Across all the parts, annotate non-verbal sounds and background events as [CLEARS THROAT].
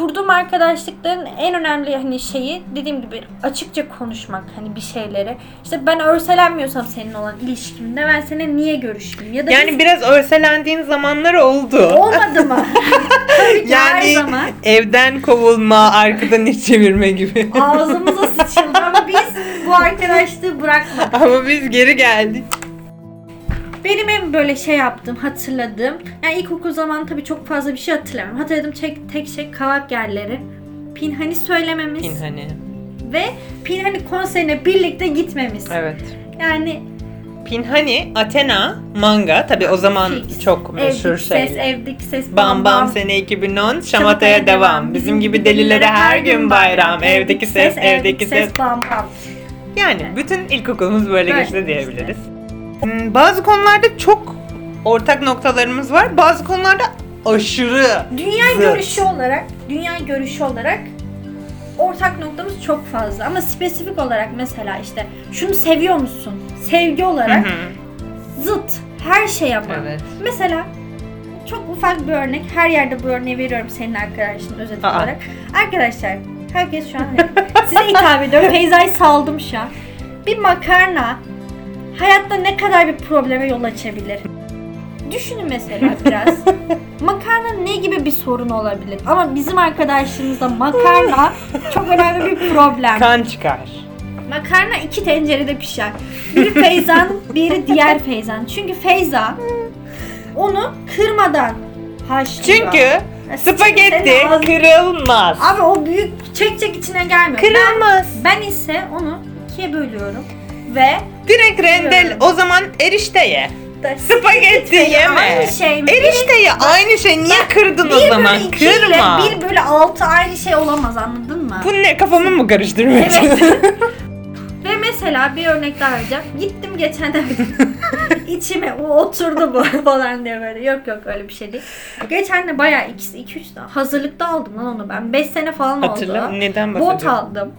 kurduğum arkadaşlıkların en önemli hani şeyi dediğim gibi açıkça konuşmak hani bir şeyleri. İşte ben örselenmiyorsam senin olan ilişkimde ben seninle niye görüşeyim? Ya da Yani biz- biraz örselendiğin zamanlar oldu. olmadı mı? [LAUGHS] Tabii ki her Yani zaman evden kovulma, arkadan iş çevirme gibi. ağzımıza sıçıldı ama biz bu arkadaşlığı bırakmadık. Ama biz geri geldik. Benim en böyle şey yaptığım, hatırladığım, yani ilkokul zamanı tabii çok fazla bir şey hatırlamıyorum. Hatırladığım tek, tek şey kavak yerleri. Pinhani söylememiz Pinhani. ve Pinhani konserine birlikte gitmemiz. Evet. Yani Pinhani, Athena, manga. Tabi o zaman fix. çok meşhur evdeki ses, şeyler. evdeki ses, Bam bam sene 2010 şamataya devam. Bizim gibi delilere her gün bayram. Evdeki ses, evdeki ses. bam bam. Yani Evet. bütün ilkokulumuz böyle Böyle geçti diyebiliriz. Bazı konularda çok ortak noktalarımız var. Bazı konularda aşırı Dünya zıt. görüşü olarak, dünya görüşü olarak ortak noktamız çok fazla ama spesifik olarak mesela işte şunu seviyor musun? Sevgi Hı olarak hı. zıt her şey ama. Evet. Mesela çok ufak bir örnek. Her yerde bu örneği veriyorum senin arkadaşın özet Aa. olarak. Arkadaşlar herkes şu an [LAUGHS] size hitap ediyorum. Feyza'yı saldım şu an. Bir makarna kadar bir probleme yol açabilir? Düşünün mesela biraz. [LAUGHS] makarna ne gibi bir sorun olabilir? Ama bizim arkadaşlığımızda makarna çok önemli bir problem. Kan çıkar. Makarna iki tencerede pişer. Biri Feyza'nın, biri diğer Feyza'nın. Çünkü Feyza onu kırmadan haşlıyor. Çünkü Ya, spagetti senin kırılmaz. Abi o büyük çek çek içine gelmiyor. Kırılmaz. Ben, ben ise onu ikiye bölüyorum ve Direkt rendel o zaman erişte ye. da Spagetti yeme. Aynı şey mi? Erişte ye aynı şey. Niye kırdın o zaman? iki ile Kırma. bir bölü altı aynı şey olamaz anladın mı? Bu ne kafamı mı karıştırmaya Evet. çalışıyorsun? [LAUGHS] Ve mesela bir örnek daha vereceğim. Gittim geçen de [LAUGHS] içime o oturdu bu [LAUGHS] falan diye böyle. Yok yok öyle bir şey değil. Geçen de bayağı 2 3 hazırlıkta aldım lan onu ben. 5 sene falan Hatırla oldu. neden Bot bahsediyorsun? aldım.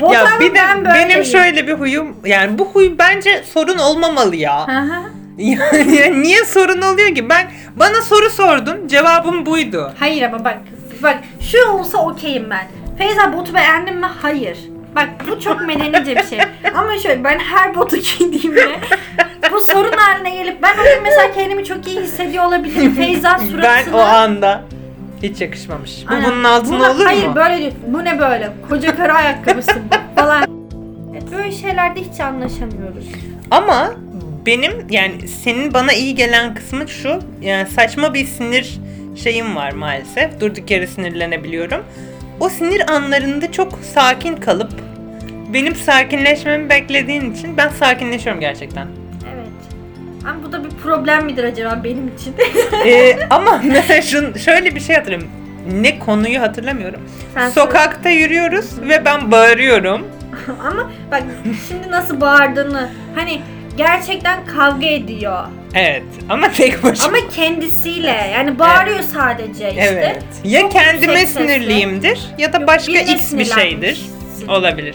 Bot ya bir de ben benim şöyle bir huyum yani bu huy bence sorun olmamalı ya. Hı hı. yani [LAUGHS] niye sorun oluyor ki? Ben bana soru sordun, cevabım buydu. Hayır ama bak bak şu olsa okeyim ben. Feyza botu beğendin mi? Hayır. Bak bu çok medenice bir şey. [LAUGHS] Ama şöyle ben her botu giydiğimde bu sorun haline gelip ben o gün mesela kendimi çok iyi hissediyor olabilirim. [LAUGHS] Feyza suratına... Ben o anda hiç yakışmamış. Bu Aynen. bunun altında Buna- olur hayır, mu? böyle değil. Bu ne böyle? Koca karı ayakkabısı bu [LAUGHS] falan. Evet, böyle şeylerde hiç anlaşamıyoruz. Ama benim yani senin bana iyi gelen kısmı şu. Yani saçma bir sinir şeyim var maalesef. Durduk yere sinirlenebiliyorum. O sinir anlarında çok sakin kalıp benim sakinleşmemi beklediğin için ben sakinleşiyorum gerçekten. Evet. Ama bu da bir problem midir acaba benim için? Ee, ama [LAUGHS] mesela şun, şöyle bir şey hatırlıyorum. Ne konuyu hatırlamıyorum. Sen Sokakta yürüyoruz ve ben bağırıyorum. [LAUGHS] Ama bak şimdi nasıl bağırdığını hani gerçekten kavga ediyor. Evet ama tek başıma. Ama kendisiyle yani bağırıyor sadece işte. Evet. Ya Çok kendime sinirliyimdir ya da Yok, başka x bir şeydir. Olabilir.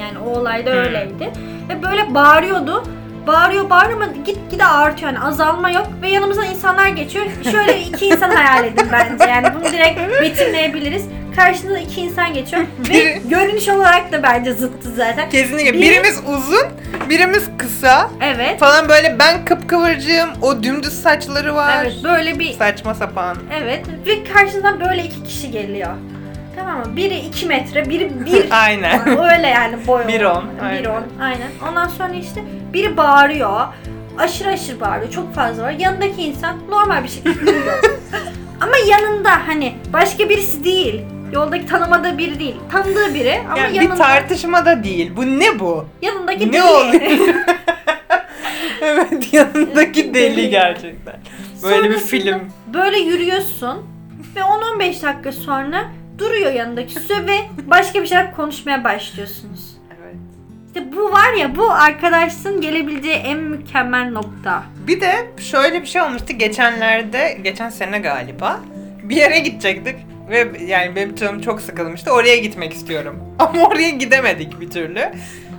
Yani o olayda Hmm. öyleydi. Ve böyle bağırıyordu. Bağırıyor bağırıyor ama gitgide artıyor yani azalma yok ve yanımızdan insanlar geçiyor. Şöyle iki insan hayal edin bence yani bunu direkt betimleyebiliriz. Karşınızda iki insan geçiyor ve görünüş olarak da bence zıttı zaten. Kesinlikle. Biri- Birimiz uzun, birimiz kısa. Evet. Falan böyle ben kıpkıvırcığım, o dümdüz saçları var. Evet böyle bir Saçma sapan. Evet ve karşından böyle iki kişi geliyor. Tamam mı? Biri iki metre, biri bir. [LAUGHS] Aynen. Öyle yani boy Bir olarak. on, Bir aynen. on, aynen. Ondan sonra işte biri bağırıyor. Aşırı aşırı bağırıyor. Çok fazla var. Yanındaki insan normal bir şekilde yürüyor. [LAUGHS] Ama yanında hani başka birisi değil. Yoldaki tanımadığı biri değil. Tanıdığı biri ama Yani yanında, bir tartışma da değil. Bu ne bu? yanındaki Ne deli. oluyor? [LAUGHS] evet yanındaki deli Deli. gerçekten. Böyle bir film. Böyle yürüyorsun ve 10-15 dakika sonra duruyor yanındaki kişi ve başka bir şeyler konuşmaya başlıyorsunuz. Evet. İşte bu var ya bu arkadaşlığın gelebileceği en mükemmel nokta. Bir de şöyle bir şey olmuştu geçenlerde, geçen sene galiba. Bir yere gidecektik ve yani benim canım çok sıkılmıştı. Oraya gitmek istiyorum. [LAUGHS] Ama oraya gidemedik bir türlü.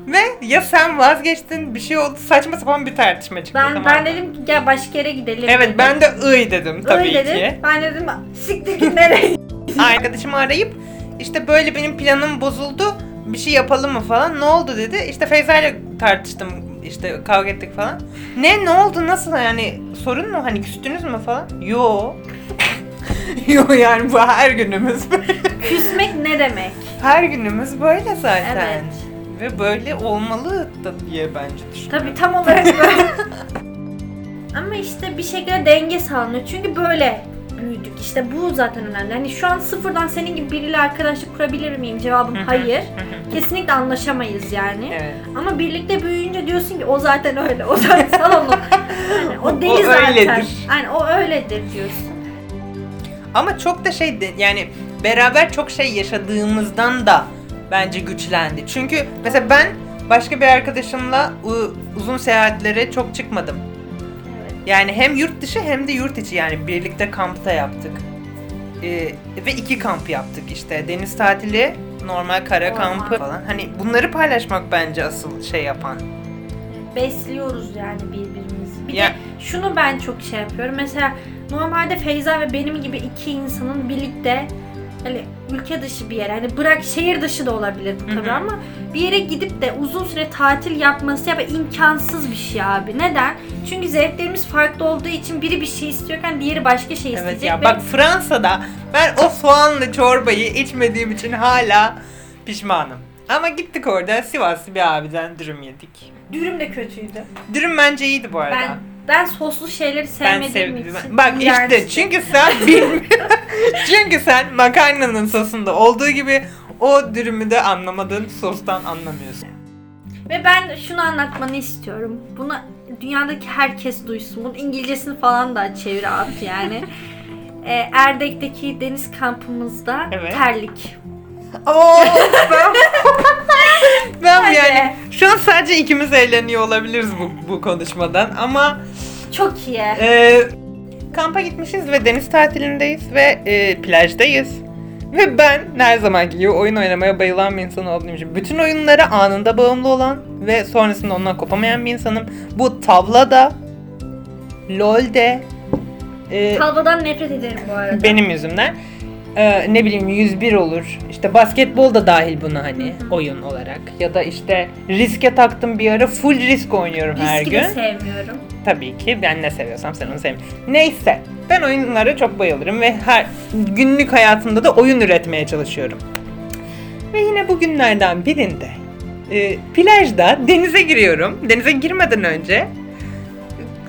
Ve ya sen vazgeçtin bir şey oldu saçma sapan bir tartışma çıktı. Ben ben dedim ki gel başka yere gidelim. Evet dedim. ben de ıy dedim tabii Öyle ki. dedim. Ben dedim siktir git nereye? Arkadaşımı arayıp işte böyle benim planım bozuldu. Bir şey yapalım mı falan. Ne oldu dedi. İşte Feyza ile tartıştım. işte kavga ettik falan. Ne ne oldu nasıl yani sorun mu hani küstünüz mü falan? Yo. [LAUGHS] Yo yani bu her günümüz. Küsmek ne demek? her günümüz böyle zaten. Evet. Ve böyle olmalı da diye bence düşünüyorum. Tabii tam olarak böyle. [LAUGHS] Ama işte bir şekilde denge sağlanıyor. Çünkü böyle büyüdük. İşte bu zaten önemli. Hani şu an sıfırdan senin gibi biriyle arkadaşlık kurabilir miyim? Cevabım hayır. Kesinlikle anlaşamayız yani. Evet. Ama birlikte büyüyünce diyorsun ki o zaten öyle. O zaten [LAUGHS] sana. Yani o deli O zaten. öyledir. Aynen o öyledir diyorsun. Ama çok da şey de- yani beraber çok şey yaşadığımızdan da bence güçlendi. Çünkü mesela ben başka bir arkadaşımla uzun seyahatlere çok çıkmadım. Yani hem yurt dışı hem de yurt içi yani birlikte kampta yaptık. Ee, ve iki kamp yaptık işte deniz tatili, normal kara kampı falan. Hani bunları paylaşmak bence asıl şey yapan. besliyoruz yani birbirimizi. Bir Ya- de şunu ben çok şey yapıyorum. Mesela normalde Feyza ve benim gibi iki insanın birlikte hani ülke dışı bir yere hani bırak şehir dışı da olabilir bu tabii ama bir yere gidip de uzun süre tatil yapması ya imkansız bir şey abi. Neden? Çünkü zevklerimiz farklı olduğu için biri bir şey istiyorken diğeri başka şey Evet isteyecek. ya ve bak Fransa'da ben o soğanlı çorbayı içmediğim için hala pişmanım. Ama gittik orada Sivaslı bir abiden dürüm yedik. dürüm de kötüydü. Dürüm bence iyiydi bu arada. Ben ben soslu şeyleri Ben sevmediğim sevdim. için. Bak işte çünkü sen [LAUGHS] bilmiyorsun. [LAUGHS] çünkü sen makarnanın sosunda olduğu gibi o dürümü de anlamadığın sostan anlamıyorsun. Ve ben şunu anlatmanı istiyorum. Bunu dünyadaki herkes duysun. Bunun İngilizcesini falan da çevir at yani. [LAUGHS] Ee, Erdek'teki deniz kampımızda Evet. terlik. Oo, ben, [LAUGHS] ben Hadi. yani şu an sadece ikimiz eğleniyor olabiliriz bu, bu konuşmadan ama Çok iyi. Ee, kampa gitmişiz ve deniz tatilindeyiz ve e, plajdayız. Ve ben her zamanki gibi oyun oynamaya bayılan bir insan olduğum için bütün oyunlara anında bağımlı olan ve sonrasında ondan kopamayan bir insanım. Bu tavlada, LoL'de, e, Kalbadan nefret ederim bu arada. benim yüzümden. E, ne bileyim 101 olur. İşte basketbol da dahil buna hani oyun olarak. Ya da işte riske taktım bir ara full risk oynuyorum her Riski gün. de sevmiyorum. Tabii ki ben ne seviyorsam sen onu sevme. Neyse ben oyunlara çok bayılırım ve her günlük hayatımda da oyun üretmeye çalışıyorum. Ve yine bugünlerden birinde e, plajda denize giriyorum. Denize girmeden önce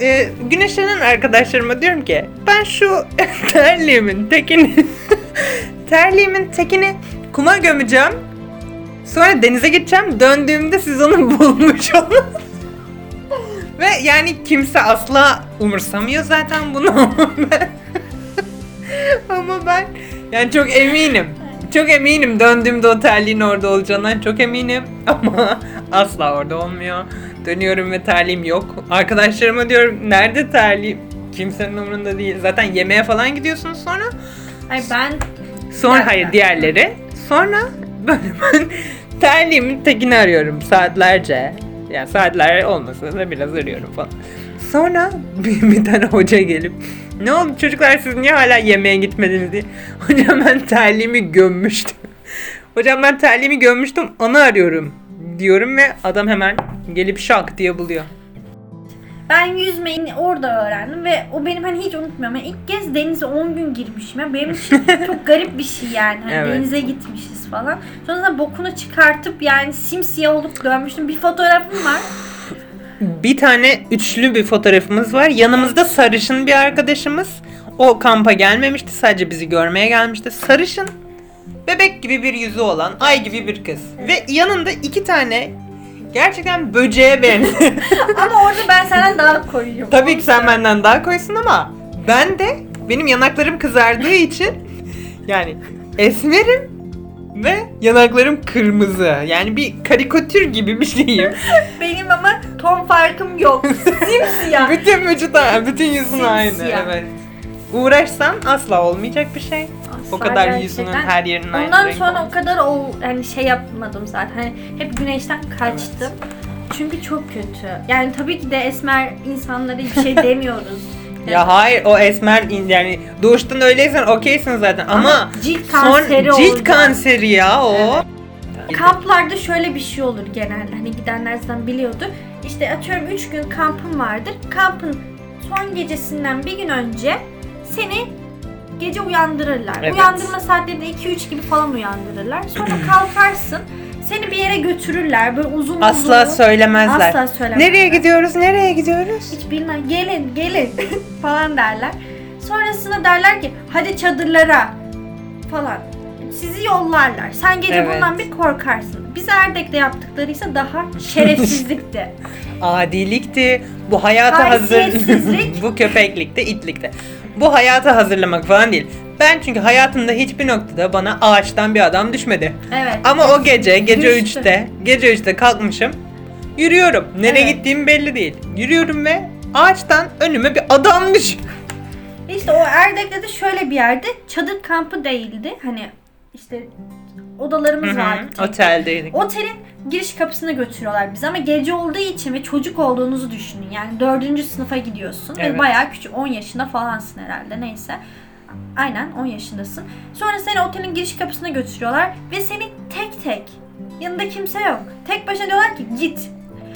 e, güneşlenen arkadaşlarıma diyorum ki ben şu [LAUGHS] terliğimin tekini terliğimin tekini kuma gömeceğim. Sonra denize gideceğim. Döndüğümde siz onu [LAUGHS] bulmuş olun. Ve yani kimse asla umursamıyor zaten bunu [LAUGHS] ama ben yani çok eminim. Çok eminim döndüğümde o terliğin orada olacağından çok eminim [LAUGHS] ama asla orada olmuyor. Dönüyorum ve terliğim yok. Arkadaşlarıma diyorum nerede terliğim? Kimsenin umurunda değil. Zaten yemeğe falan gidiyorsunuz sonra. Ay ben Sonra hayır diğerleri. Sonra böyle ben [LAUGHS] terliğimin tekini arıyorum saatlerce. Yani saatler olmasa da biraz arıyorum falan. Sonra [LAUGHS] bir, bir tane hoca gelip ne oldu çocuklar siz niye hala yemeğe gitmediniz diye. [LAUGHS] Hocam ben terliğimi gömmüştüm. Hocam ben terliğimi gömmüştüm onu arıyorum diyorum ve adam hemen gelip şak diye buluyor. Ben yüzmeyi orada öğrendim ve o benim hani hiç unutmuyorum. Yani ilk kez denize 10 gün girmişim. Yani benim için [LAUGHS] çok garip bir şey yani. Hani Evet. denize gitmişiz falan. Sonra da bokunu çıkartıp yani simsiyah olup dönmüştüm. Bir fotoğrafım var. Bir tane üçlü bir fotoğrafımız var. Yanımızda sarışın bir arkadaşımız. O kampa gelmemişti. Sadece bizi görmeye gelmişti. Sarışın, bebek gibi bir yüzü olan, ay gibi bir kız. Ve yanında iki tane gerçekten böceğe benziyor. [LAUGHS] Ama orada ben senden daha koyuyorum. Tabii ki sen benden daha koysun ama ben de benim yanaklarım kızardığı için yani esmerim ve yanaklarım kırmızı. Yani bir karikatür gibi bir şeyim. [LAUGHS] Benim ama ton farkım yok. Simsiyah. bütün vücut, bütün yüzün aynı. Simsiyah. Evet. uğraşsan asla olmayacak bir şey. O kadar gerçekten. yüzünün her yerinin aynı Ondan renk sonra olması. o kadar o yani şey yapmadım zaten. Hani hep güneşten kaçtım. Çünkü çok kötü. Yani tabii ki de esmer insanlara bir şey [LAUGHS] demiyoruz. Ya hayır o esmer yani doğuştan öyleysen okeysin zaten ama, cilt son kanseri cilt olacak. kanseri ya o. Evet. Kamplarda şöyle bir şey olur genelde. Hani gidenler zaten biliyordur. İşte atıyorum 3 gün kampın vardır. Kampın son gecesinden bir gün önce seni gece uyandırırlar. Evet. Uyandırma saatlerinde 2-3 gibi falan uyandırırlar. Sonra [CLEARS THROAT] kalkarsın. Seni bir yere götürürler. Böyle uzun Asla uzun. söylemezler. Asla söylemezler. Nereye gidiyoruz? Nereye gidiyoruz? Hiç bilmem. Gelin gelin [LAUGHS] falan derler. Sonrasında derler ki hadi çadırlara falan. Sizi yollarlar. Sen gece Evet. bundan bir korkarsın. Biz Erdek'te yaptıklarıysa daha [LAUGHS] şerefsizlikti. Adilikti. Bu hayata hazır. [LAUGHS] Bu köpeklikte, itlikte. Bu hayata hazırlamak falan değil. Ben çünkü hayatımda hiçbir noktada bana ağaçtan bir adam düşmedi. Evet. Ama o gece, gece Düştü. 3'te, gece 3'te kalkmışım. Yürüyorum. Nereye Evet. gittiğim belli değil. Yürüyorum ve ağaçtan önüme bir adam [LAUGHS] düşüyor. İşte o Erdek'te de şöyle bir yerde çadır kampı değildi. Hani işte odalarımız vardı. tek. Oteldeydik. Otelin giriş kapısına götürüyorlar bizi ama gece olduğu için ve çocuk olduğunuzu düşünün. Yani dördüncü sınıfa gidiyorsun ve Evet. bayağı küçük 10 yaşında falansın herhalde neyse. Aynen 10 yaşındasın. Sonra seni otelin giriş kapısına götürüyorlar ve seni tek tek yanında kimse yok. Tek başına diyorlar ki git.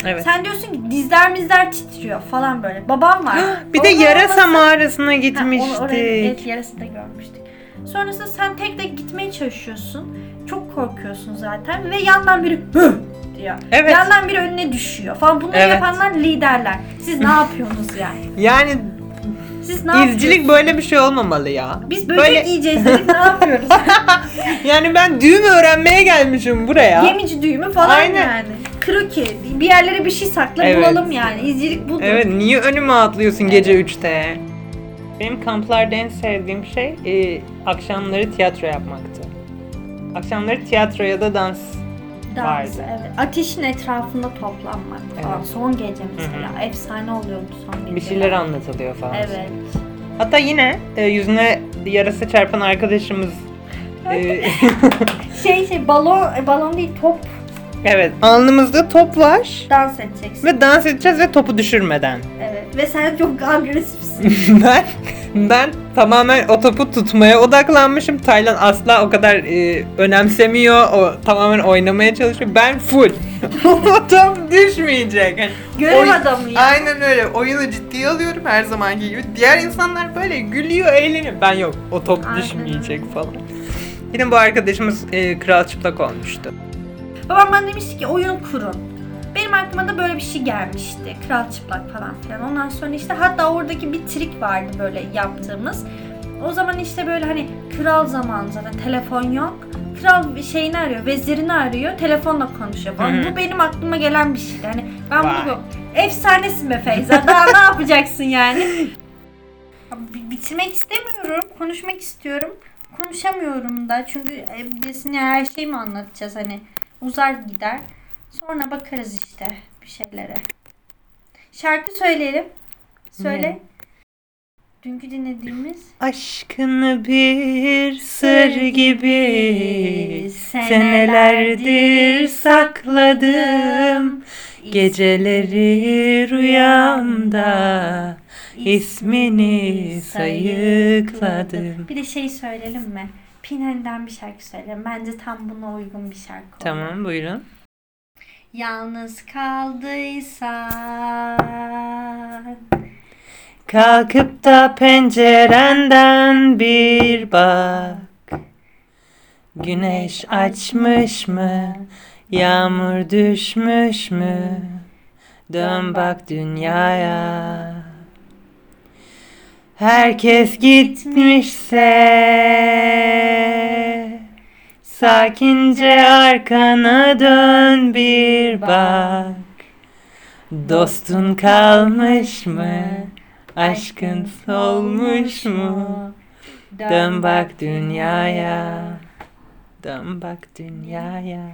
Evet. Sen diyorsun ki dizler mizler titriyor falan böyle. Babam var. [GASPS] bir de Onun yarasa olmasa- mağarasına Ha, onu gitmiştik. oraya evet, yarısı da görmüştük. Sonrasında sen tek tek gitmeye çalışıyorsun. Çok korkuyorsun zaten ve yandan biri "Hı!" diyor. Evet. Yandan biri önüne düşüyor falan. Bunları Evet. yapanlar liderler. Siz ne [LAUGHS] yapıyorsunuz yani? Yani Siz ne izcilik böyle bir şey olmamalı ya. Biz böcek Böyle- yiyeceğiz [LAUGHS] dedik ne yapıyoruz? [LAUGHS] Yani ben düğüm öğrenmeye gelmişim buraya. Yemici düğümü falan Aynen. yani. Kroki. Bir yerlere bir şey sakla Evet. bulalım yani. İzcilik budur. Evet niye önüme atlıyorsun gece 3'te? Benim kamplarda en sevdiğim şey e, akşamları tiyatro yapmaktı. Akşamları tiyatro ya da dans. Dans, vardı. evet. Ateşin etrafında toplanmak falan. Evet. Son gece mesela. Efsane oluyordu son gece. Bir şeyler anlatılıyor falan. Evet. Hatta yine e, yüzüne yarası çarpan arkadaşımız [LAUGHS] e, Şey şey balon e, balon değil top evet alnımızda top var dans edeceksin. ve dans edeceğiz ve topu düşürmeden. Ve sen çok agresifsin. [LAUGHS] ben ben tamamen o topu tutmaya odaklanmışım. Taylan asla o kadar e, önemsemiyor. O tamamen oynamaya çalışıyor. Ben full. [LAUGHS] o top düşmeyecek. Yani Görev oy- adamı ya. Aynen öyle. Oyunu ciddiye alıyorum her zamanki gibi. Diğer insanlar böyle gülüyor, eğleniyor. Ben yok. O top Aynen düşmeyecek falan. Yine bu arkadaşımız e, kral çıplak olmuştu. Babam bana demişti ki oyun kurun. Benim aklıma da böyle bir şey gelmişti. Kral çıplak falan filan. Ondan sonra işte hatta oradaki bir trik vardı böyle yaptığımız. O zaman işte böyle hani kral zamanı zaten telefon yok. Kral şeyini arıyor, vezirini arıyor, telefonla konuşuyor falan. Hı. Bu benim aklıma gelen bir şeydi. Hani ben Vay. bunu efsanesin be Feyza. Daha ne [LAUGHS] yapacaksın yani? Abi, bi- bitirmek istemiyorum. Konuşmak istiyorum. Konuşamıyorum da. Çünkü e, biz ne her şeyi mi anlatacağız hani. Uzar gider. Sonra bakarız işte bir şeylere. Şarkı söyleyelim. Söyle. Ne? Dünkü dinlediğimiz. Aşkını bir sır gibi senelerdir sakladım. Geceleri rüyamda ismini sayıkladım. Bir de şey söyleyelim mi? Pinhani'den bir şarkı söyleyelim. Bence tam buna uygun bir şarkı olur. Tamam buyurun. Yalnız kaldıysan Kalkıp da pencerenden bir bak. Güneş açmış mı? Yağmur düşmüş mü? Dön bak dünyaya. Herkes gitmişse sakince arkana dön bir bak. Dostun kalmış mı? Aşkın solmuş mu? Dön bak dünyaya. Dön bak dünyaya.